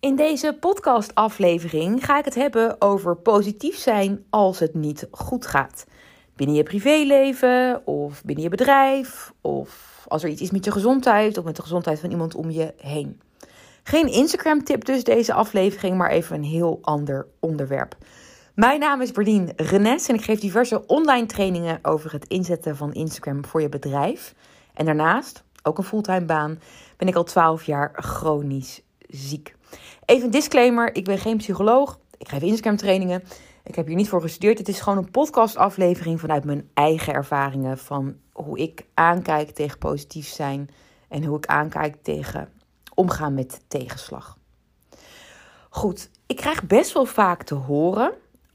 In deze podcastaflevering ga ik het hebben over positief zijn als het niet goed gaat. Binnen je privéleven of binnen je bedrijf of als er iets is met je gezondheid of met de gezondheid van iemand om je heen. Geen Instagram tip dus deze aflevering, maar even een heel ander onderwerp. Mijn naam is Berdien Renes en ik geef diverse online trainingen over het inzetten van Instagram voor je bedrijf. En daarnaast, ook een fulltime baan, ben ik al 12 jaar chronisch ziek. Even een disclaimer: ik ben geen psycholoog. Ik geef Instagram trainingen. Ik heb hier niet voor gestudeerd. Het is gewoon een podcastaflevering vanuit mijn eigen ervaringen. Van hoe ik aankijk tegen positief zijn. En hoe ik aankijk tegen omgaan met tegenslag. Goed, ik krijg best wel vaak te horen.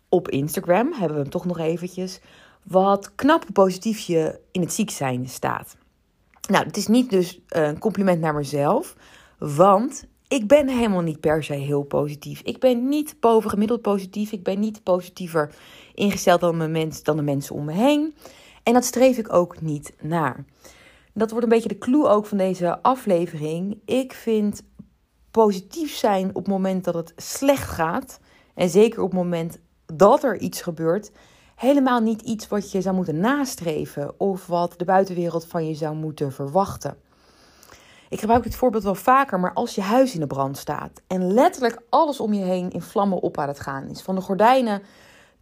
Op Instagram hebben we hem toch nog eventjes. Wat knap positief je in het ziek zijn staat. Nou, het is niet dus een compliment naar mezelf. Want ik ben helemaal niet per se heel positief. Ik ben niet bovengemiddeld positief. Ik ben niet positiever ingesteld dan, mijn dan de mensen om me heen. En dat streef ik ook niet naar. Dat wordt een beetje de clue ook van deze aflevering. Ik vind positief zijn op het moment dat het slecht gaat. En zeker op het moment dat er iets gebeurt. Helemaal niet iets wat je zou moeten nastreven. Of wat de buitenwereld van je zou moeten verwachten. Ik gebruik dit voorbeeld wel vaker, maar als je huis in de brand staat en letterlijk alles om je heen in vlammen op aan het gaan is, van de gordijnen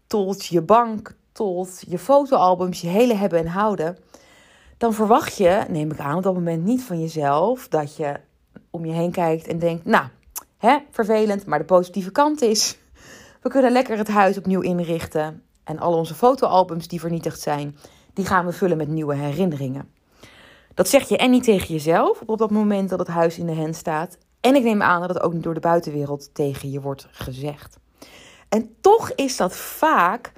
tot je bank, tot je fotoalbums, je hele hebben en houden, dan verwacht je, neem ik aan op dat moment niet van jezelf, dat je om je heen kijkt en denkt, nou, hè, vervelend, maar de positieve kant is, we kunnen lekker het huis opnieuw inrichten en al onze fotoalbums die vernietigd zijn, die gaan we vullen met nieuwe herinneringen. Dat zeg je en niet tegen jezelf op dat moment dat het huis in de hen staat. En ik neem aan dat het ook niet door de buitenwereld tegen je wordt gezegd. En toch is dat vaak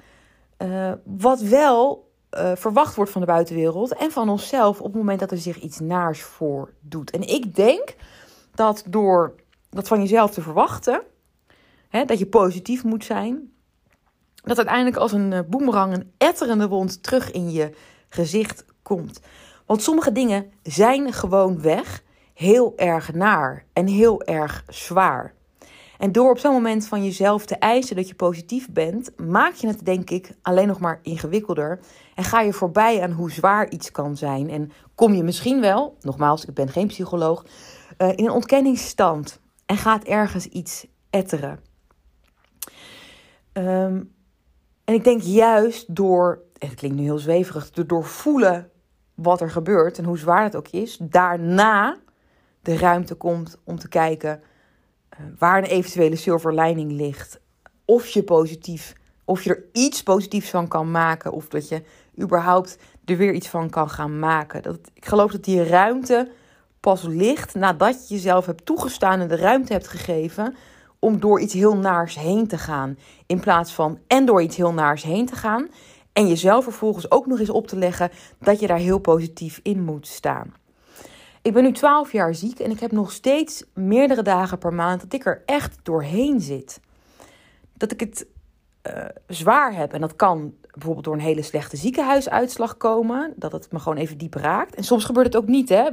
uh, wat wel uh, verwacht wordt van de buitenwereld en van onszelf op het moment dat er zich iets naars voordoet. En ik denk dat door dat van jezelf te verwachten, hè, dat je positief moet zijn, dat uiteindelijk als een uh, boemerang een etterende wond terug in je gezicht komt. Want sommige dingen zijn gewoon weg heel erg naar en heel erg zwaar. En door op zo'n moment van jezelf te eisen dat je positief bent, maak je het denk ik alleen nog maar ingewikkelder. En ga je voorbij aan hoe zwaar iets kan zijn. En kom je misschien wel, nogmaals, ik ben geen psycholoog, uh, in een ontkenningsstand. En gaat ergens iets etteren. Um, en ik denk juist door, het klinkt nu heel zweverig, door voelen wat er gebeurt en hoe zwaar het ook is, daarna de ruimte komt om te kijken uh, waar een eventuele silver lining ligt. Of je positief, of je er iets positiefs van kan maken, of dat je überhaupt er weer iets van kan gaan maken. Dat, ik geloof dat die ruimte pas ligt nadat je jezelf hebt toegestaan en de ruimte hebt gegeven om door iets heel naars heen te gaan. In plaats van en door iets heel naars heen te gaan en jezelf vervolgens ook nog eens op te leggen dat je daar heel positief in moet staan. Ik ben nu 12 jaar ziek en ik heb nog steeds meerdere dagen per maand dat ik er echt doorheen zit. Dat ik het uh, zwaar heb. En dat kan bijvoorbeeld door een hele slechte ziekenhuisuitslag komen. Dat het me gewoon even diep raakt. En soms gebeurt het ook niet. Hè?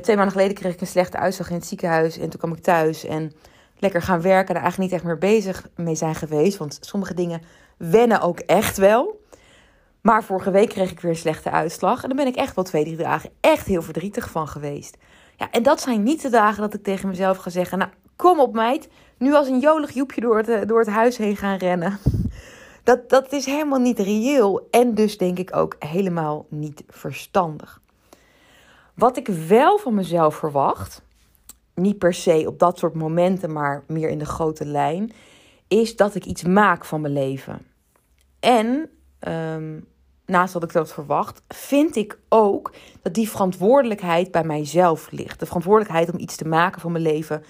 Twee maanden geleden kreeg ik een slechte uitslag in het ziekenhuis. En toen kwam ik thuis en lekker gaan werken. En er eigenlijk niet echt meer bezig mee zijn geweest. Want sommige dingen wennen ook echt wel. Maar vorige week kreeg ik weer een slechte uitslag. En dan ben ik echt wel twee, drie dagen echt heel verdrietig van geweest. Ja, en dat zijn niet de dagen dat ik tegen mezelf ga zeggen: Nou, kom op, meid. Nu als een jolig joepje door het, eh, door het huis heen gaan rennen. Dat, dat is helemaal niet reëel. En dus denk ik ook helemaal niet verstandig. Wat ik wel van mezelf verwacht, niet per se op dat soort momenten, maar meer in de grote lijn, is dat ik iets maak van mijn leven. En um, naast dat ik dat verwacht, vind ik ook dat die verantwoordelijkheid bij mijzelf ligt. De verantwoordelijkheid om iets te maken van mijn leven,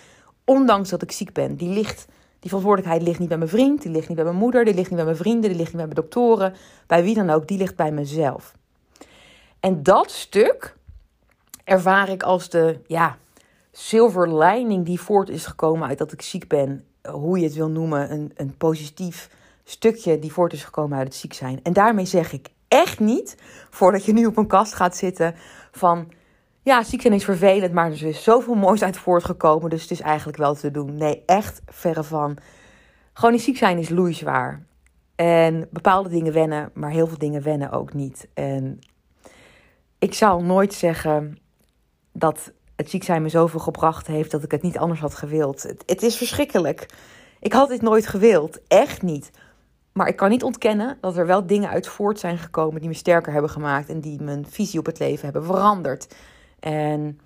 ondanks dat ik ziek ben. Die, ligt, die verantwoordelijkheid ligt niet bij mijn vriend, die ligt niet bij mijn moeder, die ligt niet bij mijn vrienden, die ligt niet bij mijn doktoren, bij wie dan ook, die ligt bij mezelf. En dat stuk ervaar ik als de ja, silver lining die voort is gekomen uit dat ik ziek ben, hoe je het wil noemen, een, een positief stukje die voort is gekomen uit het ziek zijn. En daarmee zeg ik echt niet, voordat je nu op een kast gaat zitten, van ja, ziek zijn is vervelend, maar er is zoveel moois uit voortgekomen. Dus het is eigenlijk wel te doen. Nee, echt verre van. Gewoon ziek zijn is loeizwaar. En bepaalde dingen wennen, maar heel veel dingen wennen ook niet. En ik zal nooit zeggen dat het ziek zijn me zoveel gebracht heeft dat ik het niet anders had gewild. Het is verschrikkelijk. Ik had dit nooit gewild. Echt niet. Maar ik kan niet ontkennen dat er wel dingen uit voort zijn gekomen die me sterker hebben gemaakt en die mijn visie op het leven hebben veranderd. En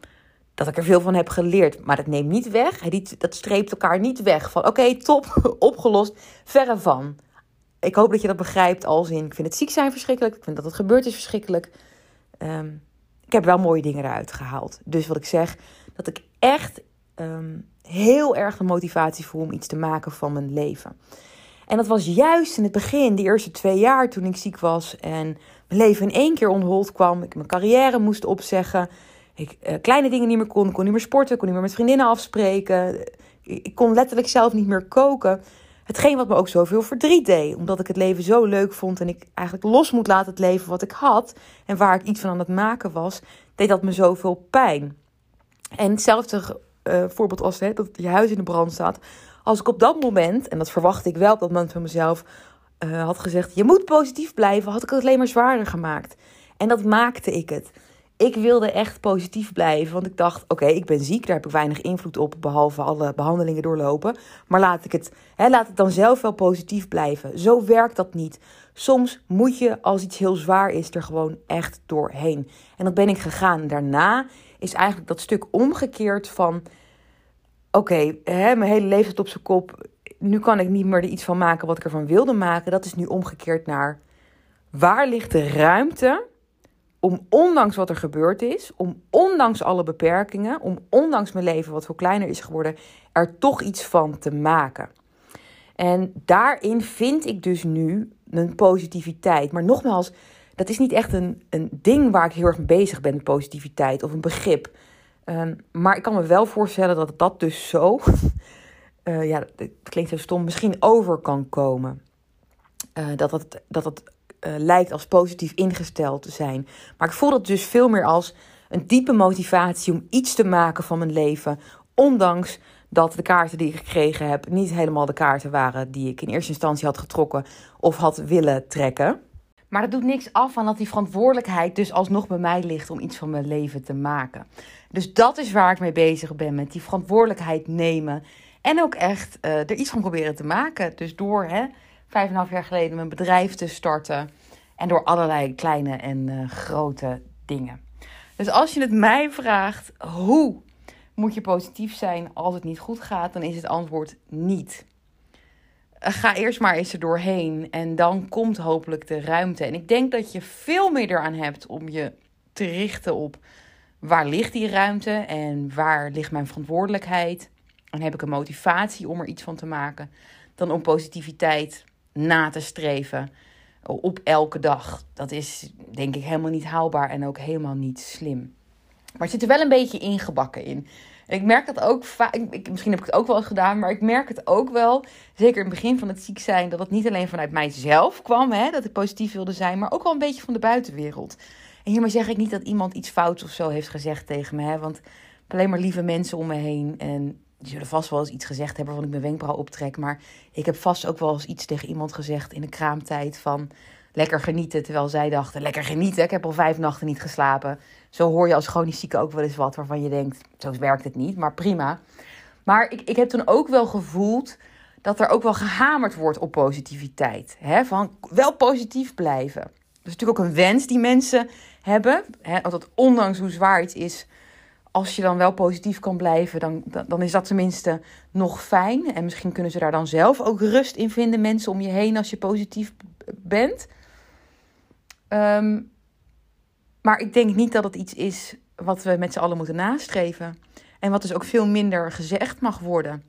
dat ik er veel van heb geleerd. Maar dat neemt niet weg. Dat streept elkaar niet weg. Van oké, top, opgelost. Verre van. Ik hoop dat je dat begrijpt als in... Ik vind het ziek zijn verschrikkelijk. Ik vind dat het gebeurd is verschrikkelijk. Ehm, ik heb wel mooie dingen eruit gehaald. Dus wat ik zeg, dat ik echt ehm, heel erg de motivatie voel om iets te maken van mijn leven. En dat was juist in het begin, de eerste twee jaar toen ik ziek was en mijn leven in één keer onhold kwam. Ik mijn carrière moest opzeggen ik uh, kleine dingen niet meer kon. Ik kon niet meer sporten, kon niet meer met vriendinnen afspreken. Ik, kon letterlijk zelf niet meer koken. Hetgeen wat me ook zoveel verdriet deed. Omdat ik het leven zo leuk vond en ik eigenlijk los moet laten het leven wat ik had. En waar ik iets van aan het maken was, deed dat me zoveel pijn. En hetzelfde uh, voorbeeld als hè, dat je huis in de brand staat. Als ik op dat moment, en dat verwachtte ik wel op dat moment van mezelf, uh, had gezegd: Je moet positief blijven, had ik het alleen maar zwaarder gemaakt. En dat maakte ik het ik wilde echt positief blijven. Want ik dacht, oké, ik ben ziek. Daar heb ik weinig invloed op. Behalve alle behandelingen doorlopen. Maar laat ik het, hè, laat het dan zelf wel positief blijven. Zo werkt dat niet. Soms moet je, als iets heel zwaar is, er gewoon echt doorheen. En dat ben ik gegaan. Daarna is eigenlijk dat stuk omgekeerd van... Oké, mijn hele leven zit op zijn kop. Nu kan ik niet meer er iets van maken wat ik ervan wilde maken. Dat is nu omgekeerd naar... Waar ligt de ruimte om ondanks wat er gebeurd is, om ondanks alle beperkingen, om ondanks mijn leven wat veel kleiner is geworden, er toch iets van te maken. En daarin vind ik dus nu een positiviteit. Maar nogmaals, dat is niet echt een, een ding waar ik heel erg mee bezig ben, positiviteit of een begrip. Ehm, maar ik kan me wel voorstellen dat dat dus zo, uh, ja, dat klinkt zo stom, misschien over kan komen. Uh, dat, dat, dat het uh, lijkt als positief ingesteld te zijn. Maar ik voel dat dus veel meer als een diepe motivatie om iets te maken van mijn leven. Ondanks dat de kaarten die ik gekregen heb niet helemaal de kaarten waren die ik in eerste instantie had getrokken of had willen trekken. Maar dat doet niks af van dat die verantwoordelijkheid dus alsnog bij mij ligt om iets van mijn leven te maken. Dus dat is waar ik mee bezig ben, met die verantwoordelijkheid nemen. En ook echt uh, er iets van proberen te maken. Dus door hè, vijf en een half jaar geleden mijn bedrijf te starten. En door allerlei kleine en uh, grote dingen. Dus als je het mij vraagt, hoe moet je positief zijn als het niet goed gaat, dan is het antwoord niet. Eh, ga eerst maar eens er doorheen en dan komt hopelijk de ruimte. En ik denk dat je veel meer eraan hebt om je te richten op waar ligt die ruimte en waar ligt mijn verantwoordelijkheid. En heb ik een motivatie om er iets van te maken, dan om positiviteit na te streven op elke dag. Dat is denk ik helemaal niet haalbaar en ook helemaal niet slim. Maar het zit er wel een beetje ingebakken in. Ik merk dat ook vaak. Misschien heb ik het ook wel eens gedaan, maar ik merk het ook wel. Zeker in het begin van het ziek zijn, dat het niet alleen vanuit mijzelf kwam, hè, dat ik positief wilde zijn, maar ook wel een beetje van de buitenwereld. En hiermee zeg ik niet dat iemand iets fouts of zo heeft gezegd tegen me, hè, want alleen maar lieve mensen om me heen. En die zullen vast wel eens iets gezegd hebben waarvan ik mijn wenkbrauw optrek. Maar ik heb vast ook wel eens iets tegen iemand gezegd in de kraamtijd van lekker genieten. Terwijl zij dachten, lekker genieten. Ik heb al vijf nachten niet geslapen. Zo hoor je als chronisch zieke ook wel eens wat waarvan je denkt, zo werkt het niet. Maar prima. Maar ik, ik heb toen ook wel gevoeld dat er ook wel gehamerd wordt op positiviteit. Hè? Van wel positief blijven. Dat is natuurlijk ook een wens die mensen hebben. Hè? Dat ondanks hoe zwaar iets is, als je dan wel positief kan blijven, dan, dan is dat tenminste nog fijn. En misschien kunnen ze daar dan zelf ook rust in vinden, mensen om je heen, als je positief bent. Ehm, maar ik denk niet dat het iets is wat we met z'n allen moeten nastreven. En wat dus ook veel minder gezegd mag worden.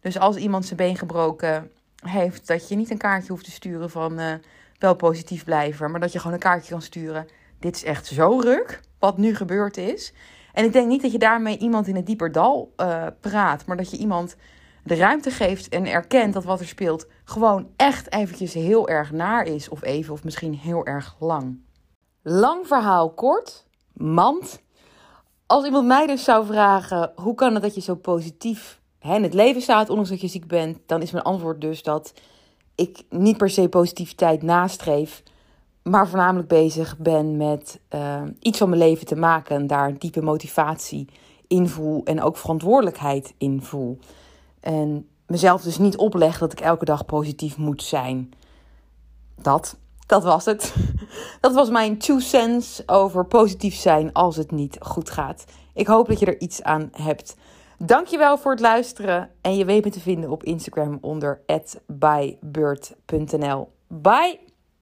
Dus als iemand zijn been gebroken heeft, dat je niet een kaartje hoeft te sturen van uh, wel positief blijven, maar dat je gewoon een kaartje kan sturen. Dit is echt zo ruk, wat nu gebeurd is. En ik denk niet dat je daarmee iemand in het dieper dal uh, praat, maar dat je iemand de ruimte geeft en erkent dat wat er speelt gewoon echt eventjes heel erg naar is. Of even, of misschien heel erg lang. Lang verhaal kort, mand. Als iemand mij dus zou vragen, hoe kan het dat je zo positief in het leven staat, ondanks dat je ziek bent, dan is mijn antwoord dus dat ik niet per se positiviteit nastreef, maar voornamelijk bezig ben met uh, iets van mijn leven te maken en daar diepe motivatie in voel en ook verantwoordelijkheid in voel. En mezelf dus niet opleg dat ik elke dag positief moet zijn. Dat, dat was het. Dat was mijn two cents over positief zijn als het niet goed gaat. Ik hoop dat je er iets aan hebt. Dankjewel voor het luisteren. En je weet me te vinden op Instagram onder @bybird.nl. Bye!